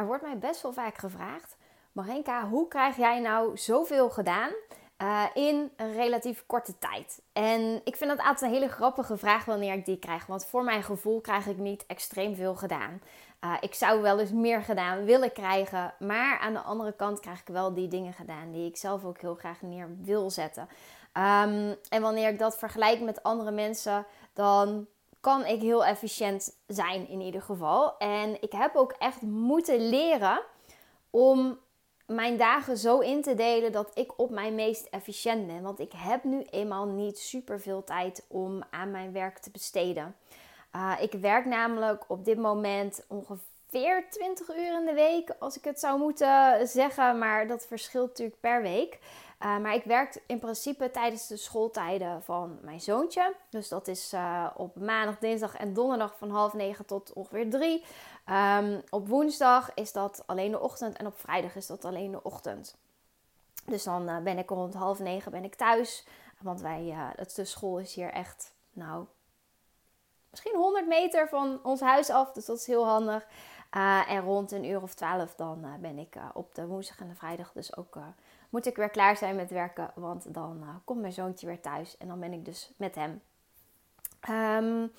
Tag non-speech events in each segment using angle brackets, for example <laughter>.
er wordt mij best wel vaak gevraagd: Marenka, hoe krijg jij nou zoveel gedaan uh, in een relatief korte tijd? En ik vind dat altijd een hele grappige vraag wanneer ik die krijg. Want voor mijn gevoel krijg ik niet extreem veel gedaan. Uh, ik zou wel eens meer gedaan willen krijgen. Maar aan de andere kant krijg ik wel die dingen gedaan die ik zelf ook heel graag neer wil zetten. Um, en wanneer ik dat vergelijk met andere mensen, dan kan ik heel efficiënt zijn in ieder geval. En ik heb ook echt moeten leren om mijn dagen zo in te delen dat ik op mijn meest efficiënt ben. Want ik heb nu eenmaal niet super veel tijd om aan mijn werk te besteden. Uh, ik werk namelijk op dit moment ongeveer 20 uur in de week, als ik het zou moeten zeggen. Maar dat verschilt natuurlijk per week. Uh, maar ik werk in principe tijdens de schooltijden van mijn zoontje. Dus dat is uh, op maandag, dinsdag en donderdag van half negen tot ongeveer drie. Um, op woensdag is dat alleen de ochtend en op vrijdag is dat alleen de ochtend. Dus dan uh, ben ik rond half negen ben ik thuis. Want wij, het, de school is hier echt, nou, misschien 100 meter van ons huis af. Dus dat is heel handig. en rond een uur of twaalf dan ben ik op de woensdag en de vrijdag dus ook moet ik weer klaar zijn met werken. Want dan uh, komt mijn zoontje weer thuis en dan ben ik dus met hem. Um,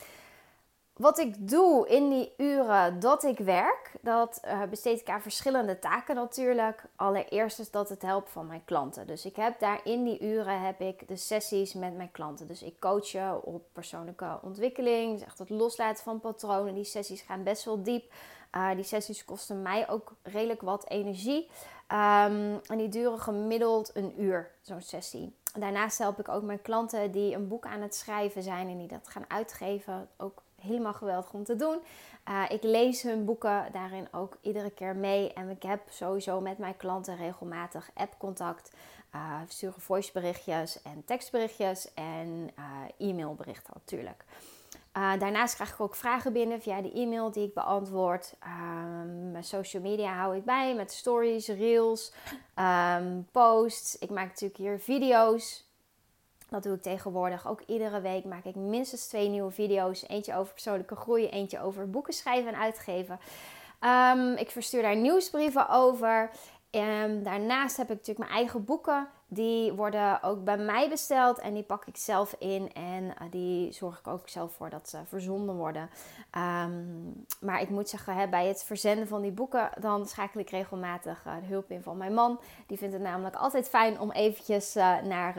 wat ik doe in die uren dat ik werk, dat uh, besteed ik aan verschillende taken natuurlijk. Allereerst is dat het helpen van mijn klanten. Dus ik heb daar in die uren heb ik de sessies met mijn klanten. Dus ik coach je op persoonlijke ontwikkeling, dus echt het loslaten van patronen. Die sessies gaan best wel diep. Uh, die sessies kosten mij ook redelijk wat energie. Um, en die duren gemiddeld een uur, zo'n sessie. Daarnaast help ik ook mijn klanten die een boek aan het schrijven zijn en die dat gaan uitgeven. Ook helemaal geweldig om te doen. Uh, ik lees hun boeken daarin ook iedere keer mee. En ik heb sowieso met mijn klanten regelmatig appcontact. Uh, sturen voiceberichtjes en tekstberichtjes en uh, e-mailberichten natuurlijk. Uh, daarnaast krijg ik ook vragen binnen via de e-mail die ik beantwoord. Um, mijn social media hou ik bij met stories, reels, um, posts. Ik maak natuurlijk hier video's. Dat doe ik tegenwoordig. Ook iedere week maak ik minstens twee nieuwe video's. Eentje over persoonlijke groei, eentje over boeken schrijven en uitgeven. Um, ik verstuur daar nieuwsbrieven over. En daarnaast heb ik natuurlijk mijn eigen boeken. Die worden ook bij mij besteld en die pak ik zelf in. En uh, die zorg ik ook zelf voor dat ze verzonden worden. Um, maar ik moet zeggen, hè, bij het verzenden van die boeken, dan schakel ik regelmatig uh, de hulp in van mijn man. Die vindt het namelijk altijd fijn om eventjes uh, naar,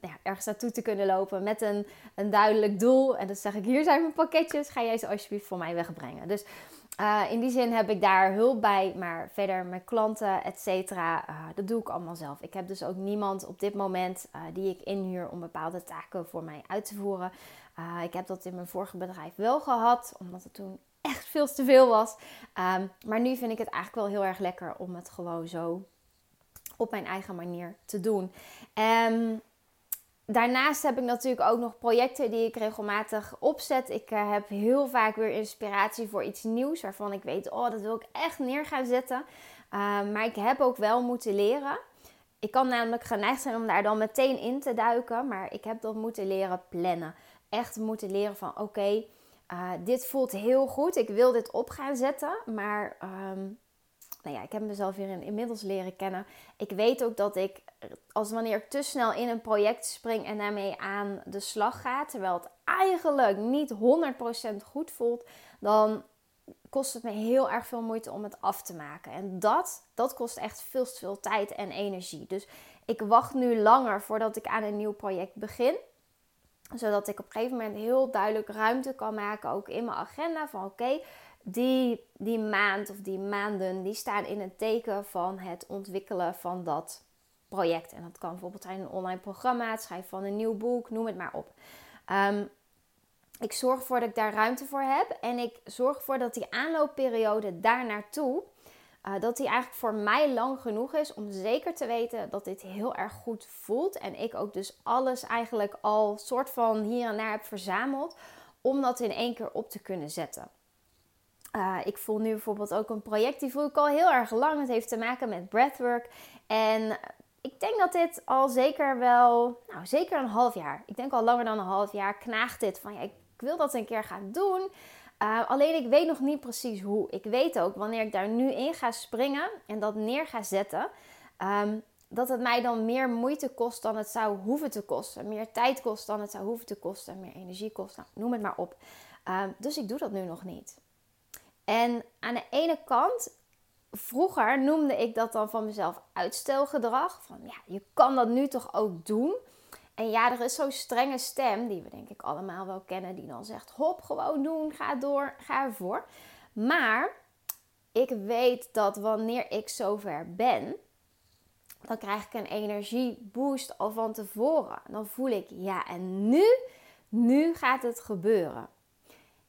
ja, ergens naartoe te kunnen lopen met een, een duidelijk doel. En dan zeg ik, hier zijn mijn pakketjes, ga jij ze alsjeblieft voor mij wegbrengen. Dus uh, in die zin heb ik daar hulp bij, maar verder mijn klanten, et cetera, uh, dat doe ik allemaal zelf. Ik heb dus ook niemand op dit moment uh, die ik inhuur om bepaalde taken voor mij uit te voeren. ik heb dat in mijn vorige bedrijf wel gehad, omdat het toen <laughs> echt veel te veel was. Um, maar nu vind ik het eigenlijk wel heel erg lekker om het gewoon zo op mijn eigen manier te doen. Um, daarnaast heb ik natuurlijk ook nog projecten die ik regelmatig opzet. Ik uh, heb heel vaak weer inspiratie voor iets nieuws waarvan ik weet, oh, dat wil ik echt neer gaan zetten. Uh, maar ik heb ook wel moeten leren. Ik kan namelijk geneigd zijn om daar dan meteen in te duiken, maar ik heb dat moeten leren plannen. Echt moeten leren van, oké, uh, dit voelt heel goed. Ik wil dit op gaan zetten, maar um, nou ja, ik heb mezelf weer inmiddels leren kennen. Ik weet ook dat ik, als wanneer ik te snel in een project spring en daarmee aan de slag ga, terwijl het eigenlijk niet 100% goed voelt, dan kost het me heel erg veel moeite om het af te maken. En dat, dat kost echt veel te veel tijd en energie. Dus ik wacht nu langer voordat ik aan een nieuw project begin zodat ik op een gegeven moment heel duidelijk ruimte kan maken, ook in mijn agenda. Van oké, die, die maand of die maanden, die staan in het teken van het ontwikkelen van dat project. En dat kan bijvoorbeeld zijn een online programma, het schrijven van een nieuw boek, noem het maar op. Um, ik zorg ervoor dat ik daar ruimte voor heb. En ik zorg ervoor dat die aanloopperiode daar naartoe, uh, dat die eigenlijk voor mij lang genoeg is om zeker te weten dat dit heel erg goed voelt. En ik ook dus alles eigenlijk al soort van hier en daar heb verzameld om dat in één keer op te kunnen zetten. Uh, ik voel nu bijvoorbeeld ook een project, die voel ik al heel erg lang. Het heeft te maken met breathwork. En ik denk dat dit al zeker wel, nou zeker een half jaar. Ik denk al langer dan een half jaar knaagt dit van ja, ik wil dat een keer gaan doen. Uh, alleen ik weet nog niet precies hoe. Ik weet ook wanneer ik daar nu in ga springen en dat neer ga zetten, ehm, dat het mij dan meer moeite kost dan het zou hoeven te kosten. Meer tijd kost dan het zou hoeven te kosten. Meer energie kost. Nou, noem het maar op. Ehm, dus ik doe dat nu nog niet. En aan de ene kant, vroeger noemde ik dat dan van mezelf uitstelgedrag. Van ja, je kan dat nu toch ook doen. En ja, er is zo'n strenge stem, die we denk ik allemaal wel kennen, die dan zegt: hop, gewoon doen, ga door, ga ervoor. Maar ik weet dat wanneer ik zover ben, dan krijg ik een energieboost al van tevoren. Dan voel ik, ja, en nu, nu gaat het gebeuren.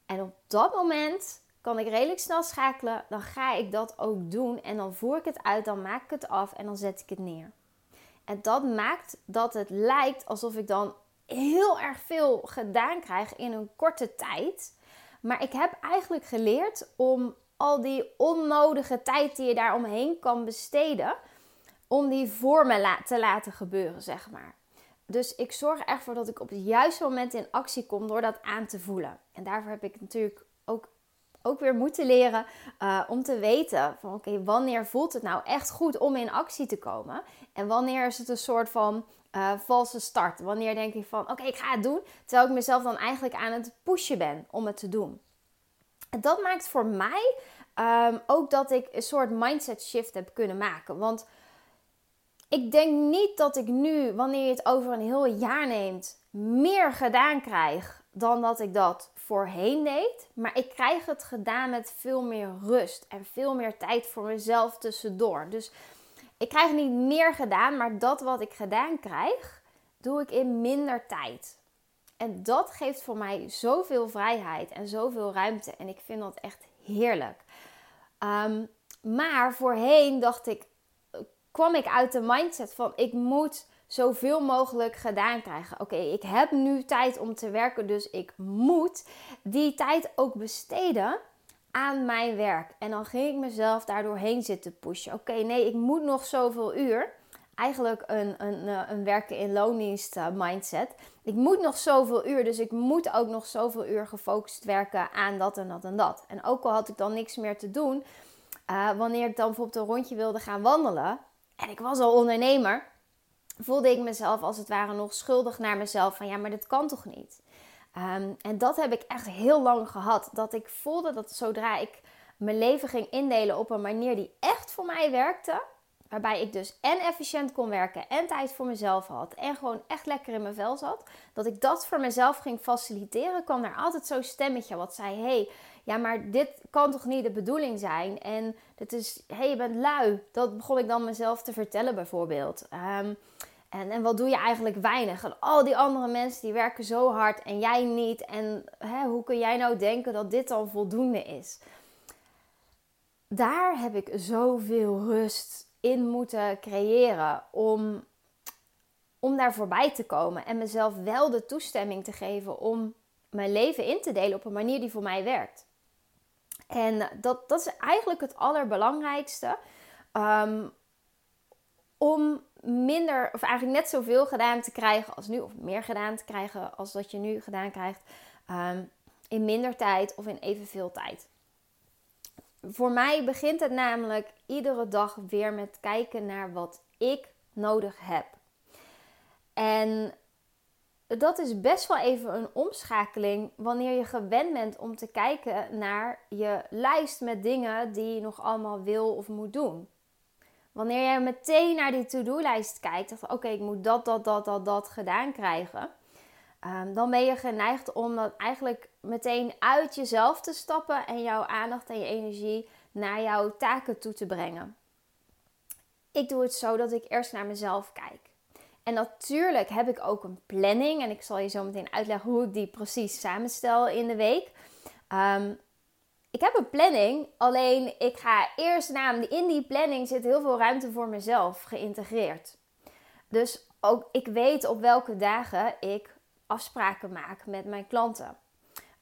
En op dat moment kan ik redelijk snel schakelen. Dan ga ik dat ook doen. En dan voer ik het uit, dan maak ik het af en dan zet ik het neer. En dat maakt dat het lijkt alsof ik dan heel erg veel gedaan krijg in een korte tijd. Maar ik heb eigenlijk geleerd om al die onnodige tijd die je daar omheen kan besteden, om die voor me te laten gebeuren, zeg maar. Dus ik zorg ervoor dat ik op het juiste moment in actie kom door dat aan te voelen. En daarvoor heb ik natuurlijk ook, ook weer moeten leren uh, om te weten van oké, wanneer voelt het nou echt goed om in actie te komen? En wanneer is het een soort van uh, valse start? Wanneer denk ik van oké, ik ga het doen, terwijl ik mezelf dan eigenlijk aan het pushen ben om het te doen. En dat maakt voor mij um, ook dat ik een soort mindset shift heb kunnen maken. Want ik denk niet dat ik nu, wanneer je het over een heel jaar neemt, meer gedaan krijg dan dat ik dat voorheen deed. Maar ik krijg het gedaan met veel meer rust en veel meer tijd voor mezelf tussendoor. Dus ik krijg niet meer gedaan, maar dat wat ik gedaan krijg, doe ik in minder tijd. En dat geeft voor mij zoveel vrijheid en zoveel ruimte. En ik vind dat echt heerlijk. Um, maar voorheen dacht ik, kwam ik uit de mindset van ik moet zoveel mogelijk gedaan krijgen. Oké, ik heb nu tijd om te werken, dus ik moet die tijd ook besteden aan mijn werk. En dan ging ik mezelf daardoorheen zitten pushen. Oké, nee, ik moet nog zoveel uur. Eigenlijk een, een, eh, een werken in loondienst uh, mindset. Ik moet nog zoveel uur, dus ik moet ook nog zoveel uur gefocust werken aan dat en dat en dat. En ook al had ik dan niks meer te doen, uh, wanneer ik dan bijvoorbeeld een rondje wilde gaan wandelen, en ik was al ondernemer, voelde ik mezelf als het ware nog schuldig naar mezelf. Van ja, maar dit kan toch niet? Ehm, en dat heb ik echt heel lang gehad. Dat ik voelde dat zodra ik mijn leven ging indelen op een manier die echt voor mij werkte. Waarbij ik dus en efficiënt kon werken en tijd voor mezelf had. En gewoon echt lekker in mijn vel zat. Dat ik dat voor mezelf ging faciliteren. kwam er altijd zo'n stemmetje wat zei: hey, ja, maar dit kan toch niet de bedoeling zijn? En dit is, hé, hey, je bent lui. Dat begon ik dan mezelf te vertellen bijvoorbeeld. Ehm, en, en wat doe je eigenlijk weinig? En al die andere mensen die werken zo hard en jij niet. En hè, hoe kun jij nou denken dat dit dan voldoende is? Daar heb ik zoveel rust in moeten creëren om, om daar voorbij te komen. En mezelf wel de toestemming te geven om mijn leven in te delen op een manier die voor mij werkt. En dat, dat is eigenlijk het allerbelangrijkste. Um, om minder, of eigenlijk net zoveel gedaan te krijgen als nu, of meer gedaan te krijgen als dat je nu gedaan krijgt, um, in minder tijd of in evenveel tijd. Voor mij begint het namelijk iedere dag weer met kijken naar wat ik nodig heb. En dat is best wel even een omschakeling wanneer je gewend bent om te kijken naar je lijst met dingen die je nog allemaal wil of moet doen. Wanneer je meteen naar die to-do-lijst kijkt, dat oké, ik moet dat, dat, dat, dat, dat gedaan krijgen, um, dan ben je geneigd om dat eigenlijk meteen uit jezelf te stappen en jouw aandacht en je energie naar jouw taken toe te brengen. Ik doe het zo dat ik eerst naar mezelf kijk. En natuurlijk heb ik ook een planning. En ik zal je zo meteen uitleggen hoe ik die precies samenstel in de week. Um, ik heb een planning, alleen ik ga eerst naar in die planning zit heel veel ruimte voor mezelf geïntegreerd. Dus ook ik weet op welke dagen ik afspraken maak met mijn klanten.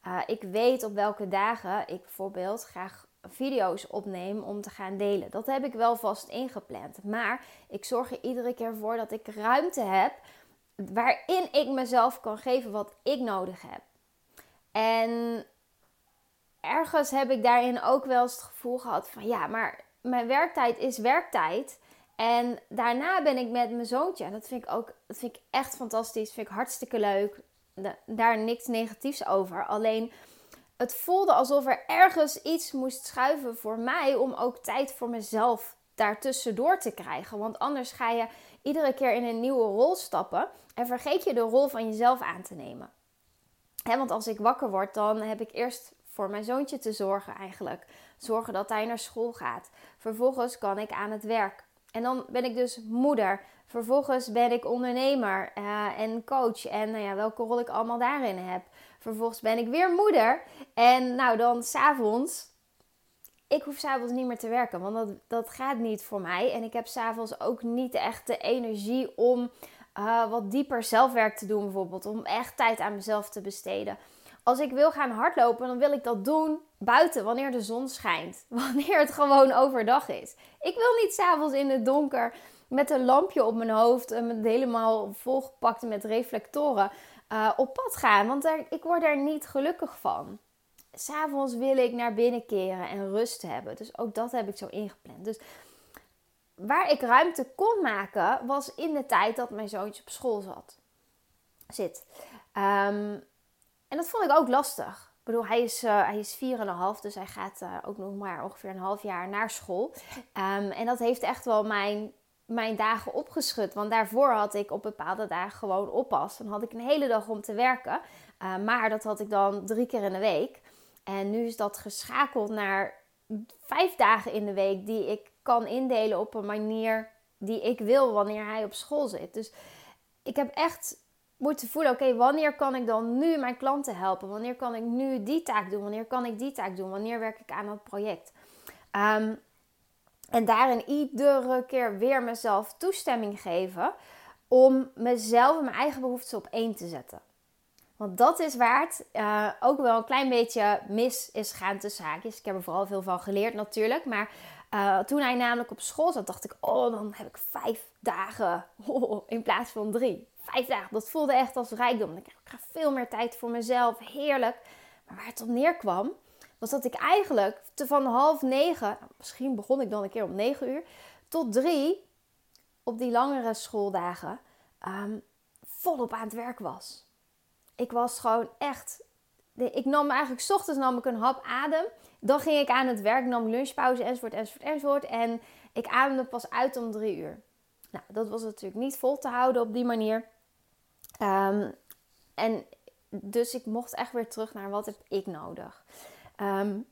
Uh, ik weet op welke dagen ik bijvoorbeeld graag video's opneem om te gaan delen. Dat heb ik wel vast ingepland. Maar ik zorg er iedere keer voor dat ik ruimte heb waarin ik mezelf kan geven wat ik nodig heb. En ergens heb ik daarin ook wel eens het gevoel gehad van ja, maar mijn werktijd is werktijd. En daarna ben ik met mijn zoontje. En dat vind ik ook dat vind ik echt fantastisch. Vind ik hartstikke leuk. Daar niks negatiefs over. Alleen het voelde alsof er ergens iets moest schuiven voor mij om ook tijd voor mezelf daartussendoor te krijgen. Want anders ga je iedere keer in een nieuwe rol stappen en vergeet je de rol van jezelf aan te nemen. want als ik wakker word, dan heb ik eerst voor mijn zoontje te zorgen eigenlijk. Zorgen dat hij naar school gaat. Vervolgens kan ik aan het werk. En dan ben ik dus moeder. Vervolgens ben ik ondernemer uh, en coach. En nou ja, welke rol ik allemaal daarin heb. Vervolgens ben ik weer moeder. En nou dan s'avonds. Ik hoef s'avonds niet meer te werken. Want dat, dat gaat niet voor mij. En ik heb s'avonds ook niet echt de energie om uh, wat dieper zelfwerk te doen bijvoorbeeld. Om echt tijd aan mezelf te besteden. Als ik wil gaan hardlopen, dan wil ik dat doen buiten wanneer de zon schijnt. <laughs> Wanneer het gewoon overdag is. Ik wil niet s'avonds in het donker met een lampje op mijn hoofd en helemaal volgepakt met reflectoren uh, op pad gaan. Want ik word daar niet gelukkig van. S'avonds wil ik naar binnen keren en rust hebben. Dus ook dat heb ik zo ingepland. Dus waar ik ruimte kon maken, was in de tijd dat mijn zoontje op school zat. Zit. Um, en dat vond ik ook lastig. Ik bedoel, hij is, uh, hij is 4,5, dus hij gaat uh, ook nog maar ongeveer een half jaar naar school. Um, en dat heeft echt wel mijn, mijn dagen opgeschud. Want daarvoor had ik op bepaalde dagen gewoon oppas. Dan had ik een hele dag om te werken. Uh, maar dat had ik dan drie keer in de week. En nu is dat geschakeld naar vijf dagen in de week die ik kan indelen op een manier die ik wil wanneer hij op school zit. Dus ik heb echt moeten voelen: oké, wanneer kan ik dan nu mijn klanten helpen? Wanneer kan ik nu die taak doen? Wanneer kan ik die taak doen? Wanneer werk ik aan dat project? Um, en daarin iedere keer weer mezelf toestemming geven om mezelf en mijn eigen behoeftes op één te zetten. Want dat is waar het uh, ook wel een klein beetje mis is gaan tussen haakjes. Ik heb er vooral veel van geleerd natuurlijk. Maar uh, toen hij namelijk op school zat, dacht ik: oh, dan heb ik vijf dagen <laughs> oh, in plaats van drie vijf dagen. Dat voelde echt als rijkdom. Ik kreeg veel meer tijd voor mezelf. Heerlijk. Maar waar het op neerkwam, was dat ik eigenlijk van half negen, misschien begon ik dan een keer om negen uur, tot drie op die langere schooldagen um, volop aan het werk was. Ik was gewoon echt. Ik nam eigenlijk, s ochtends nam ik een hap adem. Dan ging ik aan het werk, nam lunchpauze enzovoort, enzovoort, enzovoort. En ik ademde pas uit om drie uur. Nou, dat was natuurlijk niet vol te houden op die manier. Um, en dus ik mocht echt weer terug naar wat heb ik nodig. Um,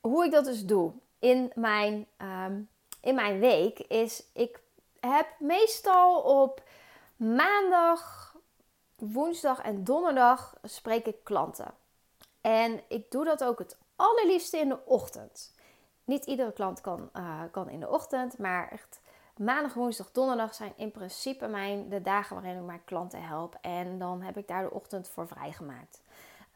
hoe ik dat dus doe in mijn, um, in mijn week is ik heb meestal op maandag, woensdag en donderdag spreek ik klanten. En ik doe dat ook het allerliefste in de ochtend. Niet iedere klant kan, uh, kan in de ochtend, maar echt Maandag, woensdag, donderdag zijn in principe mijn, de dagen waarin ik mijn klanten help. En dan heb ik daar de ochtend voor vrijgemaakt.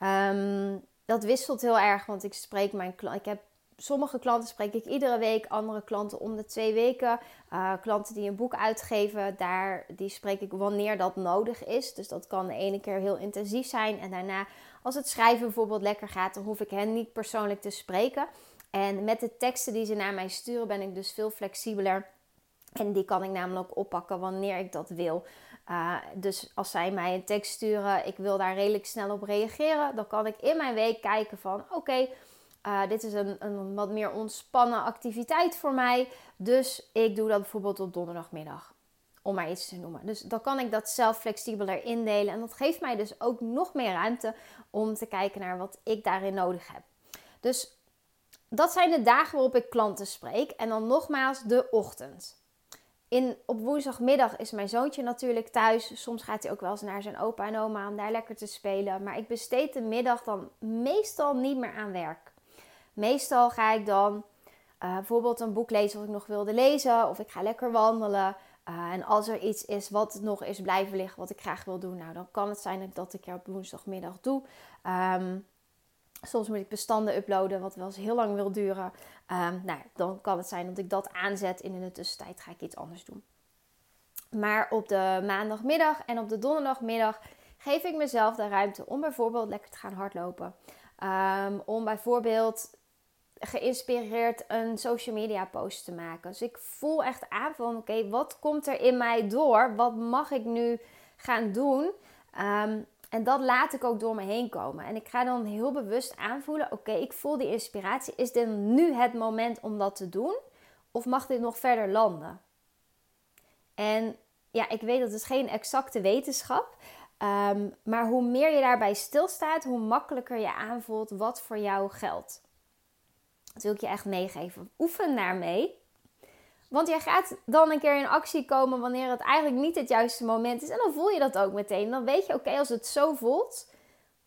Um, dat wisselt heel erg, want ik spreek mijn. Ik heb sommige klanten spreek ik iedere week, andere klanten om de twee weken. Uh, klanten die een boek uitgeven, daar, die spreek ik wanneer dat nodig is. Dus dat kan de ene keer heel intensief zijn. En daarna, als het schrijven bijvoorbeeld lekker gaat, dan hoef ik hen niet persoonlijk te spreken. En met de teksten die ze naar mij sturen, ben ik dus veel flexibeler. En die kan ik namelijk oppakken wanneer ik dat wil. Uh, dus als zij mij een tekst sturen, ik wil daar redelijk snel op reageren, dan kan ik in mijn week kijken van oké, uh, dit is een, een wat meer ontspannen activiteit voor mij. Dus ik doe dat bijvoorbeeld op donderdagmiddag. Om maar iets te noemen. Dus dan kan ik dat zelf flexibeler indelen. En dat geeft mij dus ook nog meer ruimte om te kijken naar wat ik daarin nodig heb. Dus dat zijn de dagen waarop ik klanten spreek. En dan nogmaals de ochtend. In, op woensdagmiddag is mijn zoontje natuurlijk thuis. Soms gaat hij ook wel eens naar zijn opa en oma om daar lekker te spelen. Maar ik besteed de middag dan meestal niet meer aan werk. Meestal ga ik dan uh, bijvoorbeeld een boek lezen wat ik nog wilde lezen. Of ik ga lekker wandelen. Uh, en als er iets is wat nog is blijven liggen wat ik graag wil doen. Nou, dan kan het zijn dat ik er op woensdagmiddag doe. Um, Soms moet ik bestanden uploaden, wat wel eens heel lang wil duren. Um, nou, dan kan het zijn dat ik dat aanzet en in de tussentijd ga ik iets anders doen. Maar op de maandagmiddag en op de donderdagmiddag geef ik mezelf de ruimte om bijvoorbeeld lekker te gaan hardlopen. Ehm, om bijvoorbeeld geïnspireerd een social media post te maken. Dus ik voel echt aan van oké, wat komt er in mij door? Wat mag ik nu gaan doen? Ehm, en dat laat ik ook door me heen komen. En ik ga dan heel bewust aanvoelen: oké, ik voel die inspiratie. Is dit nu het moment om dat te doen? Of mag dit nog verder landen? En ja, ik weet dat het geen exacte wetenschap. Um, maar hoe meer je daarbij stilstaat, hoe makkelijker je aanvoelt wat voor jou geldt. Dat wil ik je echt meegeven. Oefen daarmee. Want jij gaat dan een keer in actie komen wanneer het eigenlijk niet het juiste moment is. En dan voel je dat ook meteen. Dan weet je, oké, als het zo voelt,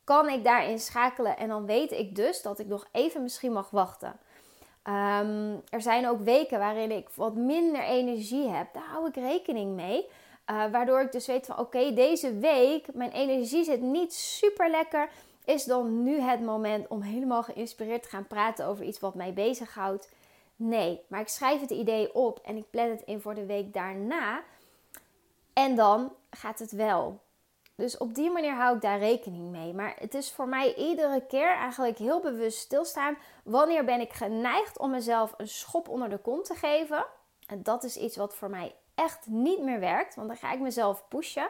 kan ik daarin schakelen. En dan weet ik dus dat ik nog even misschien mag wachten. Ehm, er zijn ook weken waarin ik wat minder energie heb. Daar hou ik rekening mee. Uh, waardoor ik dus weet van oké, deze week, mijn energie zit niet super lekker. Is dan nu het moment om helemaal geïnspireerd te gaan praten over iets wat mij bezighoudt? Nee, maar ik schrijf het idee op en ik plan het in voor de week daarna. En dan gaat het wel. Dus op die manier hou ik daar rekening mee. Maar het is voor mij iedere keer eigenlijk heel bewust stilstaan. Wanneer ben ik geneigd om mezelf een schop onder de kont te geven? En dat is iets wat voor mij echt niet meer werkt. Want dan ga ik mezelf pushen.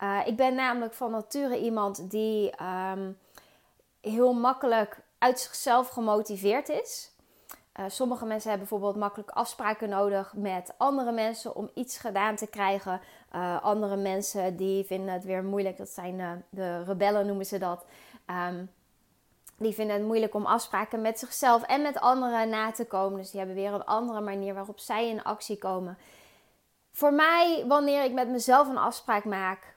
Uh, ik ben namelijk van nature iemand die um, heel makkelijk uit zichzelf gemotiveerd is. Uh, sommige mensen hebben bijvoorbeeld makkelijk afspraken nodig met andere mensen om iets gedaan te krijgen. Uh, andere mensen die vinden het weer moeilijk. Dat zijn uh, de rebellen noemen ze dat. Um, die vinden het moeilijk om afspraken met zichzelf en met anderen na te komen. Dus die hebben weer een andere manier waarop zij in actie komen. Voor mij, wanneer ik met mezelf een afspraak maak,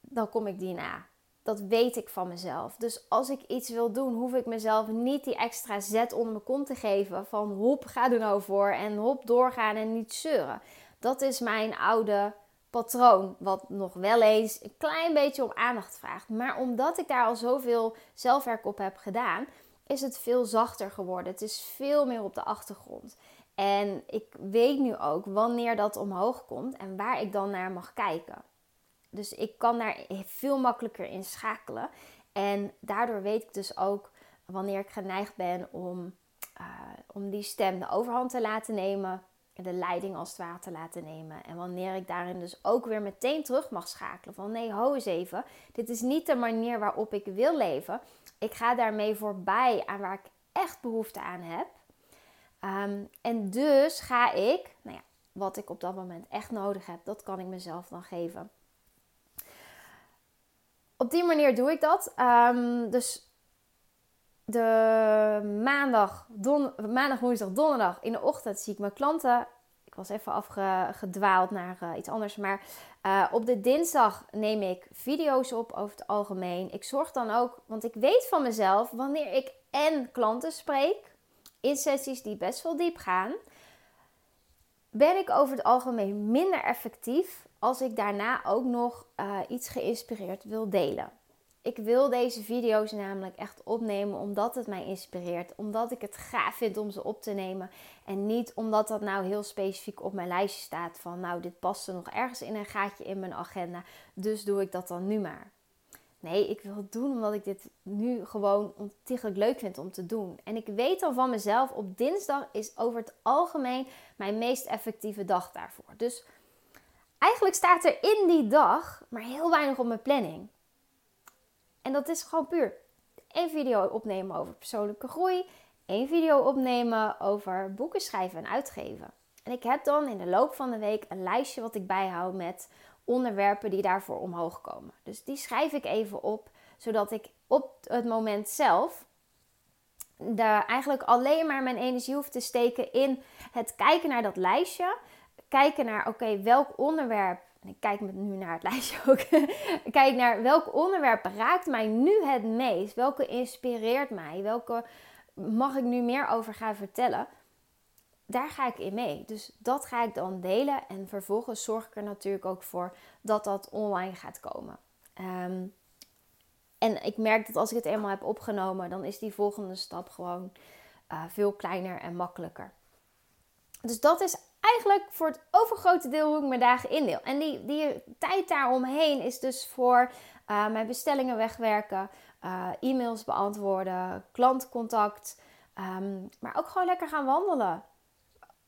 dan kom ik die na. Dat weet ik van mezelf. Dus als ik iets wil doen, hoef ik mezelf niet die extra zet onder mijn kont te geven. Van hop, ga er nou voor. En hop, doorgaan en niet zeuren. Dat is mijn oude patroon. Wat nog wel eens een klein beetje om aandacht vraagt. Maar omdat ik daar al zoveel zelfwerk op heb gedaan, is het veel zachter geworden. Het is veel meer op de achtergrond. En ik weet nu ook wanneer dat omhoog komt en waar ik dan naar mag kijken. Dus ik kan daar veel makkelijker in schakelen. En daardoor weet ik dus ook wanneer ik geneigd ben om, uh, om die stem de overhand te laten nemen. De leiding als het ware te laten nemen. En wanneer ik daarin dus ook weer meteen terug mag schakelen. Van nee, ho eens even. Dit is niet de manier waarop ik wil leven. Ik ga daarmee voorbij aan waar ik echt behoefte aan heb. Um, en dus ga ik, nou ja, wat ik op dat moment echt nodig heb, dat kan ik mezelf dan geven op die manier doe ik dat. Um, dus de maandag, maandag, woensdag, donderdag in de ochtend zie ik mijn klanten. Ik was even afgedwaald naar uh, iets anders. Maar uh, op de dinsdag neem ik video's op over het algemeen. Ik zorg dan ook, want ik weet van mezelf wanneer ik en klanten spreek. In sessies die best wel diep gaan. Ben ik over het algemeen minder effectief als ik daarna ook nog uh, iets geïnspireerd wil delen. Ik wil deze video's namelijk echt opnemen omdat het mij inspireert. Omdat ik het gaaf vind om ze op te nemen. En niet omdat dat nou heel specifiek op mijn lijstje staat van nou dit past er nog ergens in een gaatje in mijn agenda. Dus doe ik dat dan nu maar. Nee, ik wil het doen omdat ik dit nu gewoon ontiegelijk leuk vind om te doen. En ik weet dan van mezelf, op dinsdag is over het algemeen mijn meest effectieve dag daarvoor. Dus eigenlijk staat er in die dag maar heel weinig op mijn planning. En dat is gewoon puur één video opnemen over persoonlijke groei, één video opnemen over boeken schrijven en uitgeven. En ik heb dan in de loop van de week een lijstje wat ik bijhoud met onderwerpen die daarvoor omhoog komen. Dus die schrijf ik even op, zodat ik op het moment zelf daar eigenlijk alleen maar mijn energie hoef te steken in het kijken naar dat lijstje kijken naar, oké, welk onderwerp, ik kijk nu naar het <laughs> lijstje ook, kijk naar welk onderwerp raakt mij nu het meest, welke inspireert mij, welke mag ik nu meer over gaan vertellen. Daar ga ik in mee. Dus dat ga ik dan delen. En vervolgens zorg ik er natuurlijk ook voor dat dat online gaat komen. Ehm, en ik merk dat als ik het eenmaal heb opgenomen, dan is die volgende stap gewoon uh, veel kleiner en makkelijker. Dus dat is eigenlijk voor het overgrote deel hoe ik mijn dagen indeel. En die, die tijd daaromheen is dus voor uh, mijn bestellingen wegwerken, uh, e-mails beantwoorden, klantcontact. Ehm, maar ook gewoon lekker gaan wandelen.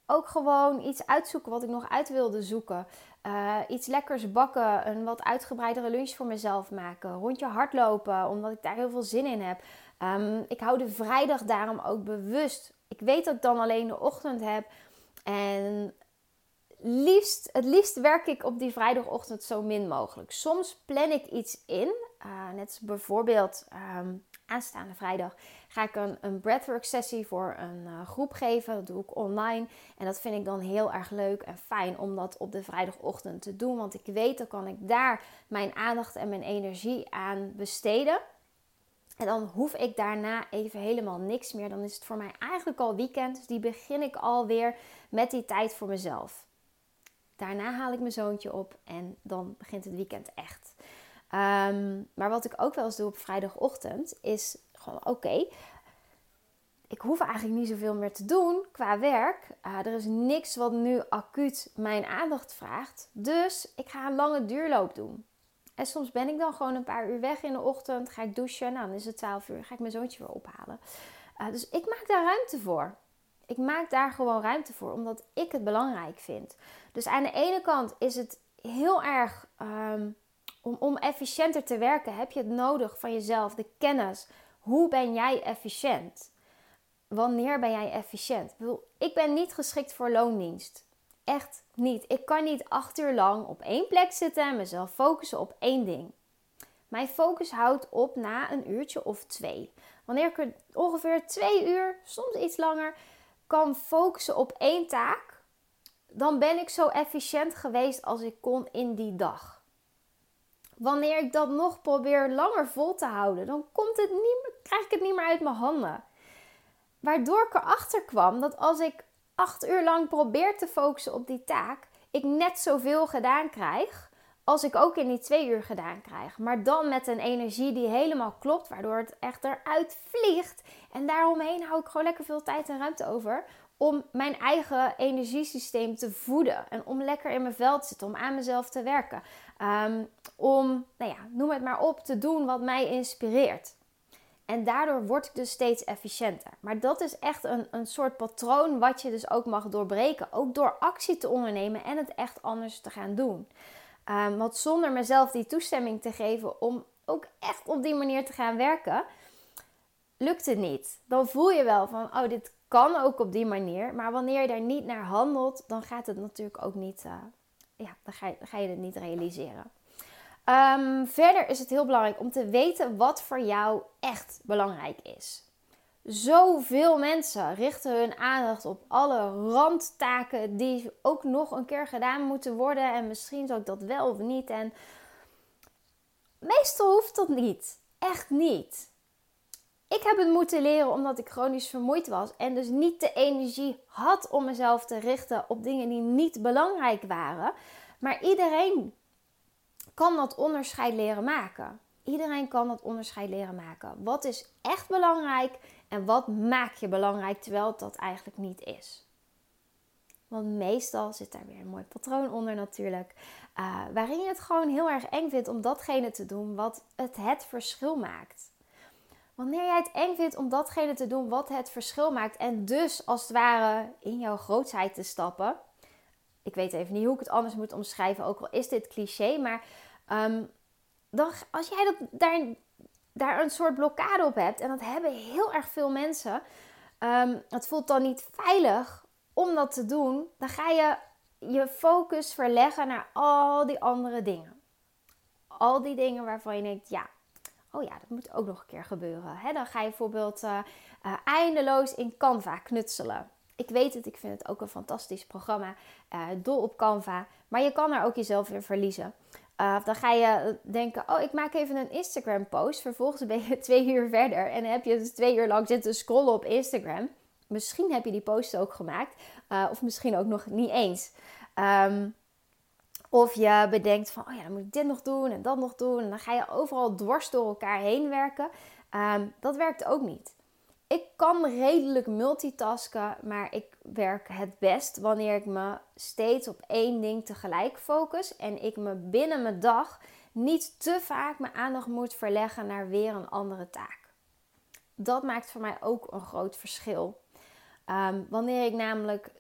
Ook gewoon iets uitzoeken wat ik nog uit wilde zoeken. Uh, iets lekkers bakken, een wat uitgebreidere lunch voor mezelf maken. Rondje hardlopen, omdat ik daar heel veel zin in heb. Um, ik hou de vrijdag daarom ook bewust. Ik weet dat ik dan alleen de ochtend heb. En liefst, het liefst werk ik op die vrijdagochtend zo min mogelijk. Soms plan ik iets in. Uh, net bijvoorbeeld um, aanstaande vrijdag ga ik een, breathwork sessie voor een uh, groep geven. Dat doe ik online. En dat vind ik dan heel erg leuk en fijn om dat op de vrijdagochtend te doen. Want ik weet, dan kan ik daar mijn aandacht en mijn energie aan besteden. En dan hoef ik daarna even helemaal niks meer. Dan is het voor mij eigenlijk al weekend. Dus die begin ik alweer met die tijd voor mezelf. Daarna haal ik mijn zoontje op en dan begint het weekend echt. Um, maar wat ik ook wel eens doe op vrijdagochtend is gewoon oké. ik hoef eigenlijk niet zoveel meer te doen qua werk. Uh, er is niks wat nu acuut mijn aandacht vraagt. Dus ik ga een lange duurloop doen. En soms ben ik dan gewoon een paar uur weg in de ochtend. Ga ik douchen. Nou, dan is het 12 uur. Ga ik mijn zoontje weer ophalen. Uh, dus ik maak daar ruimte voor. Ik maak daar gewoon ruimte voor, omdat ik het belangrijk vind. Dus aan de ene kant is het heel erg um, om, om efficiënter te werken, heb je het nodig van jezelf, de kennis. Hoe ben jij efficiënt? Wanneer ben jij efficiënt? Ik ben niet geschikt voor loondienst. Echt niet. Ik kan niet acht uur lang op één plek zitten en mezelf focussen op één ding. Mijn focus houdt op na een uurtje of twee. Wanneer ik er ongeveer twee uur, soms iets langer, kan focussen op één taak, dan ben ik zo efficiënt geweest als ik kon in die dag. Wanneer ik dat nog probeer langer vol te houden, dan komt het niet krijg ik het niet meer uit mijn handen. Waardoor ik erachter kwam dat als ik acht uur lang probeer te focussen op die taak, ik net zoveel gedaan krijg als ik ook in die twee uur gedaan krijg. Maar dan met een energie die helemaal klopt, waardoor het echt eruit vliegt. En daaromheen hou ik gewoon lekker veel tijd en ruimte over om mijn eigen energiesysteem te voeden. En om lekker in mijn veld te zitten, om aan mezelf te werken. Um, om, nou ja, noem het maar op, te doen wat mij inspireert. En daardoor word ik dus steeds efficiënter. Maar dat is echt een, een soort patroon wat je dus ook mag doorbreken. Ook door actie te ondernemen en het echt anders te gaan doen. Um, want zonder mezelf die toestemming te geven om ook echt op die manier te gaan werken, lukt het niet. Dan voel je wel van, oh, dit kan ook op die manier. Maar wanneer je daar niet naar handelt, dan gaat het natuurlijk ook niet, uh, ja, dan ga, je, dan ga je het niet realiseren. Um, verder is het heel belangrijk om te weten wat voor jou echt belangrijk is. Zoveel mensen richten hun aandacht op alle randtaken die ook nog een keer gedaan moeten worden. En misschien zou ik dat wel of niet. En meestal hoeft dat niet. Echt niet. Ik heb het moeten leren omdat ik chronisch vermoeid was en dus niet de energie had om mezelf te richten op dingen die niet belangrijk waren. Maar iedereen kan dat onderscheid leren maken. Iedereen kan dat onderscheid leren maken. Wat is echt belangrijk en wat maak je belangrijk terwijl het dat eigenlijk niet is? Want meestal zit daar weer een mooi patroon onder natuurlijk. Uh, waarin je het gewoon heel erg eng vindt om datgene te doen wat het het verschil maakt. Wanneer jij het eng vindt om datgene te doen wat het verschil maakt. En dus als het ware in jouw grootheid te stappen. Ik weet even niet hoe ik het anders moet omschrijven. Ook al is dit cliché. Maar um, dan, als jij dat, daar, daar een soort blokkade op hebt. En dat hebben heel erg veel mensen. Um, het voelt dan niet veilig om dat te doen. Dan ga je je focus verleggen naar al die andere dingen. Al die dingen waarvan je denkt, ja, oh ja, dat moet ook nog een keer gebeuren. Dan ga je bijvoorbeeld uh, uh, eindeloos in Canva knutselen. Ik weet het, ik vind het ook een fantastisch programma. Uh, dol op Canva. Maar je kan er ook jezelf weer verliezen. Dan ga je denken, oh, ik maak even een Instagram post. Vervolgens ben je <laughs> twee uur verder. En heb je dus twee uur lang zitten scrollen op Instagram. Misschien heb je die post ook gemaakt. of misschien ook nog niet eens. Um, of je bedenkt van, oh ja, dan moet ik dit nog doen en dat nog doen. En dan ga je overal dwars door elkaar heen werken. Um, dat werkt ook niet. Ik kan redelijk multitasken, maar ik werk het best wanneer ik me steeds op één ding tegelijk focus en ik me binnen mijn dag niet te vaak mijn aandacht moet verleggen naar weer een andere taak. Dat maakt voor mij ook een groot verschil. Ehm, wanneer ik namelijk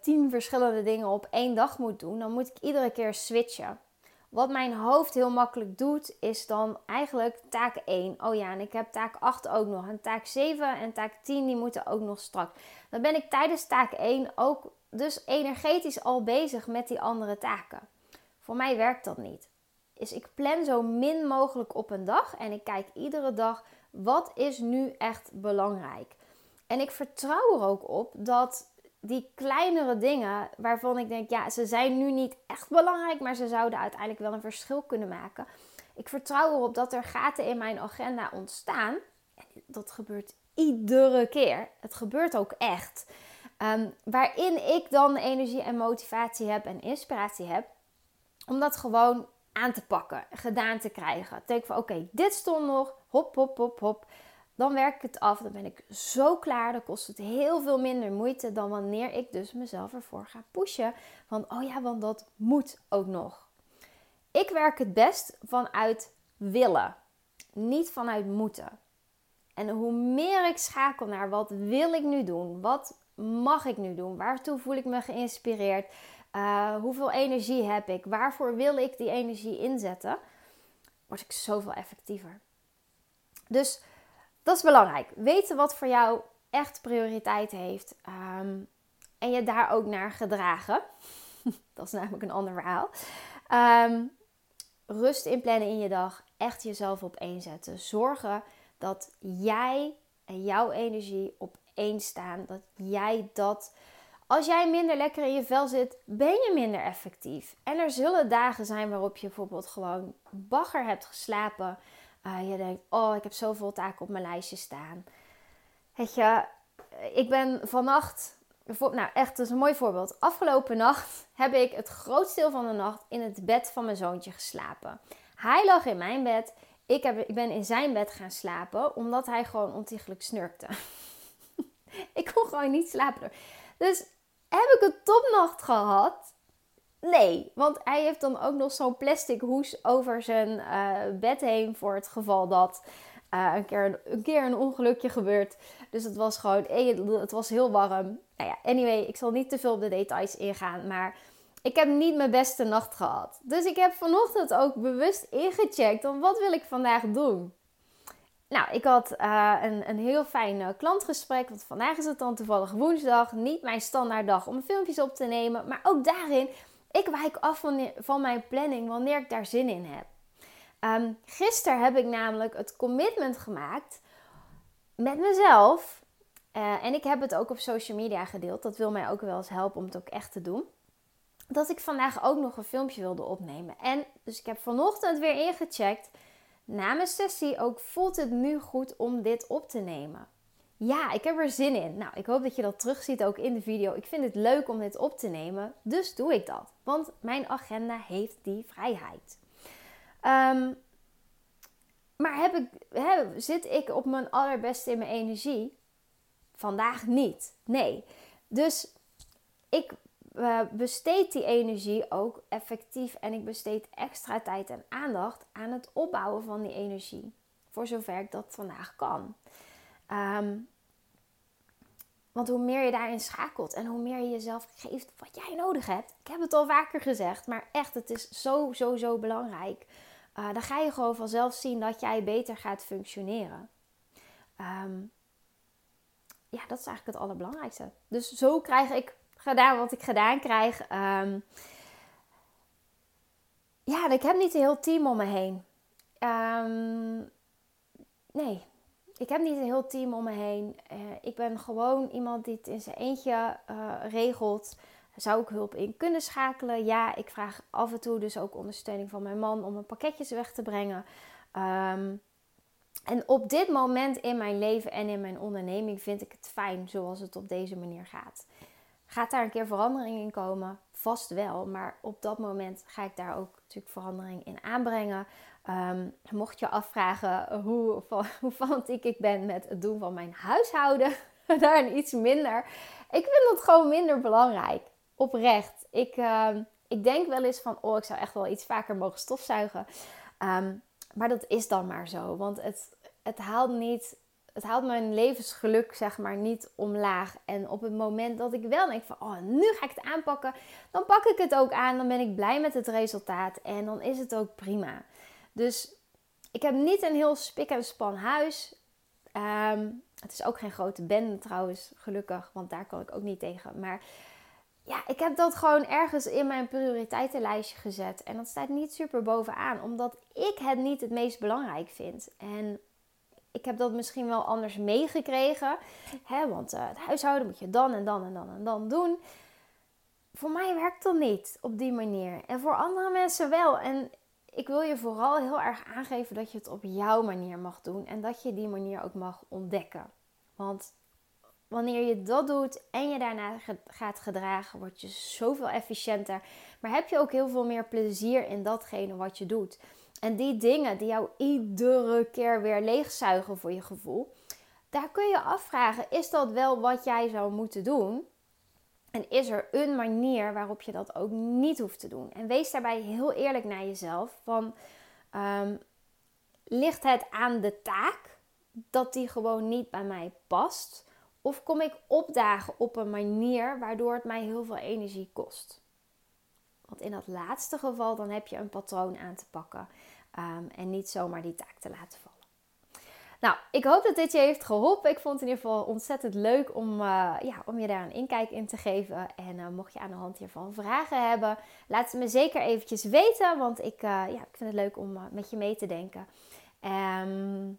tien verschillende dingen op één dag moet doen, dan moet ik iedere keer switchen. Wat mijn hoofd heel makkelijk doet, is dan eigenlijk taak 1. Oh ja, en ik heb taak 8 ook nog. En taak 7 en taak 10, die moeten ook nog straks. Dan ben ik tijdens taak 1 ook dus energetisch al bezig met die andere taken. Voor mij werkt dat niet. Dus ik plan zo min mogelijk op een dag en ik kijk iedere dag wat is nu echt belangrijk. En ik vertrouw er ook op dat die kleinere dingen waarvan ik denk, ja, ze zijn nu niet echt belangrijk, maar ze zouden uiteindelijk wel een verschil kunnen maken. Ik vertrouw erop dat er gaten in mijn agenda ontstaan. En dat gebeurt iedere keer. Het gebeurt ook echt. Um, waarin ik dan energie en motivatie heb en inspiratie heb. Om dat gewoon aan te pakken, gedaan te krijgen. Denk van oké, dit stond nog. Hop, hop, hop, hop. Dan werk ik het af. Dan ben ik zo klaar. Dan kost het heel veel minder moeite dan wanneer ik dus mezelf ervoor ga pushen. Van oh ja, want dat moet ook nog. Ik werk het best vanuit willen, niet vanuit moeten. En hoe meer ik schakel naar wat wil ik nu doen, wat mag ik nu doen, waartoe voel ik me geïnspireerd, uh, hoeveel energie heb ik, waarvoor wil ik die energie inzetten, word ik zoveel effectiever. Dus dat is belangrijk. Weten wat voor jou echt prioriteit heeft. Ehm, en je daar ook naar gedragen. <laughs> dat is namelijk een ander verhaal. Um, rust inplannen in je dag. Echt jezelf op één zetten. Zorgen dat jij en jouw energie op één staan. Dat jij dat. Als jij minder lekker in je vel zit, ben je minder effectief. En er zullen dagen zijn waarop je bijvoorbeeld gewoon bagger hebt geslapen. Uh, je denkt, oh, ik heb zoveel taken op mijn lijstje staan. Weet je, ik ben vannacht, nou echt, dat is een mooi voorbeeld. Afgelopen nacht heb ik het grootste deel van de nacht in het bed van mijn zoontje geslapen. Hij lag in mijn bed. Ik, heb, ik ben in zijn bed gaan slapen, omdat hij gewoon ontiegelijk snurkte. <laughs> ik kon gewoon niet slapen. Dus heb ik een topnacht gehad? Nee, want hij heeft dan ook nog zo'n plastic hoes over zijn uh, bed heen voor het geval dat uh, een, keer, een keer een ongelukje gebeurt. Dus het was gewoon, het was heel warm. Nou ja, anyway, ik zal niet te veel op de details ingaan, maar ik heb niet mijn beste nacht gehad. Dus ik heb vanochtend ook bewust ingecheckt van wat wil ik vandaag doen. Nou, ik had een, een heel fijn klantgesprek. Want vandaag is het dan toevallig woensdag. Niet mijn standaard dag om filmpjes op te nemen. Maar ook daarin ik wijk af van, van mijn planning wanneer ik daar zin in heb. Um, gisteren heb ik namelijk het commitment gemaakt met mezelf. Uh, en ik heb het ook op social media gedeeld. Dat wil mij ook wel eens helpen om het ook echt te doen. Dat ik vandaag ook nog een filmpje wilde opnemen. En dus ik heb vanochtend weer ingecheckt. Na mijn sessie ook voelt het nu goed om dit op te nemen. Ja, ik heb er zin in. Nou, ik hoop dat je dat terugziet ook in de video. Ik vind het leuk om dit op te nemen, dus doe ik dat. Want mijn agenda heeft die vrijheid. Um, maar heb ik, zit ik op mijn allerbeste in mijn energie? Vandaag niet. Nee. Dus ik uh, besteed die energie ook effectief en ik besteed extra tijd en aandacht aan het opbouwen van die energie. Voor zover ik dat vandaag kan. Um, want hoe meer je daarin schakelt en hoe meer je jezelf geeft wat jij nodig hebt. Ik heb het al vaker gezegd, maar echt, het is zo, zo, zo belangrijk. Uh, dan ga je gewoon vanzelf zien dat jij beter gaat functioneren. Um, ja, dat is eigenlijk het allerbelangrijkste. Dus zo krijg ik gedaan wat ik gedaan krijg. Um, ja, ik heb niet een heel team om me heen. Nee, ik heb niet een heel team om me heen. Uh, ik ben gewoon iemand die het in zijn eentje uh, regelt. Zou ik hulp in kunnen schakelen? Ja, ik vraag af en toe dus ook ondersteuning van mijn man om mijn pakketjes weg te brengen. Um, en op dit moment in mijn leven en in mijn onderneming vind ik het fijn zoals het op deze manier gaat. Gaat daar een keer verandering in komen? Vast wel, maar op dat moment ga ik daar ook natuurlijk verandering in aanbrengen. Um, mocht je afvragen hoe, <laughs> hoe fanatiek ik ben met het doen van mijn huishouden, <laughs> daar iets minder. Ik vind dat gewoon minder belangrijk. Oprecht. Ik, um, ik denk wel eens van, oh, ik zou echt wel iets vaker mogen stofzuigen. Um, maar dat is dan maar zo. Want het, het haalt niet het haalt mijn levensgeluk zeg maar niet omlaag. En op het moment dat ik wel denk van, oh, nu ga ik het aanpakken, dan pak ik het ook aan. Dan ben ik blij met het resultaat en dan is het ook prima. Dus ik heb niet een heel spik en span huis. Ehm, het is ook geen grote bende trouwens, gelukkig, want daar kan ik ook niet tegen. Maar ja, ik heb dat gewoon ergens in mijn prioriteitenlijstje gezet. En dat staat niet super bovenaan, omdat ik het niet het meest belangrijk vind. En ik heb dat misschien wel anders meegekregen. Hè, want uh, het huishouden moet je dan en dan en dan en dan doen. Voor mij werkt dat niet op die manier. En voor andere mensen wel. En ik wil je vooral heel erg aangeven dat je het op jouw manier mag doen. En dat je die manier ook mag ontdekken. Want wanneer je dat doet en je daarna gaat gedragen, word je zoveel efficiënter. Maar heb je ook heel veel meer plezier in datgene wat je doet. En die dingen die jou iedere keer weer leegzuigen voor je gevoel, daar kun je afvragen: is dat wel wat jij zou moeten doen? En is er een manier waarop je dat ook niet hoeft te doen? En wees daarbij heel eerlijk naar jezelf. Van, ehm, ligt het aan de taak dat die gewoon niet bij mij past? Of kom ik opdagen op een manier waardoor het mij heel veel energie kost? Want in dat laatste geval dan heb je een patroon aan te pakken. Ehm, en niet zomaar die taak te laten vallen. Nou, ik hoop dat dit je heeft geholpen. Ik vond het in ieder geval ontzettend leuk om, uh, ja, om je daar een inkijk in te geven. En uh, mocht je aan de hand hiervan vragen hebben, laat het me zeker eventjes weten. Want ik, uh, ja, ik vind het leuk om met je mee te denken. Um,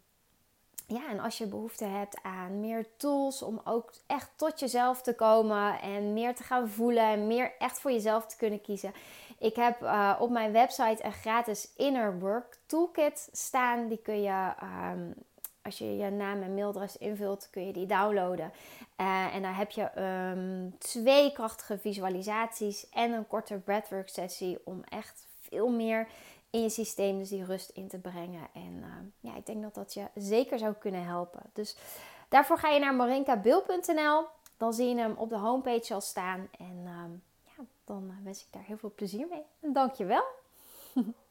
ja, en als je behoefte hebt aan meer tools om ook echt tot jezelf te komen en meer te gaan voelen en meer echt voor jezelf te kunnen kiezen. Ik heb uh, op mijn website een gratis Inner Work Toolkit staan. Die kun je, um, als je je naam en mailadres invult, kun je die downloaden. Uh, en daar heb je um, twee krachtige visualisaties en een korte breathwork sessie om echt veel meer in je systeem dus die rust in te brengen. En uh, ja, ik denk dat dat je zeker zou kunnen helpen. Dus daarvoor ga je naar marinkabil.nl. Dan zie je hem op de homepage al staan. En uh, ja, dan wens ik daar heel veel plezier mee. En dank je wel. <laughs>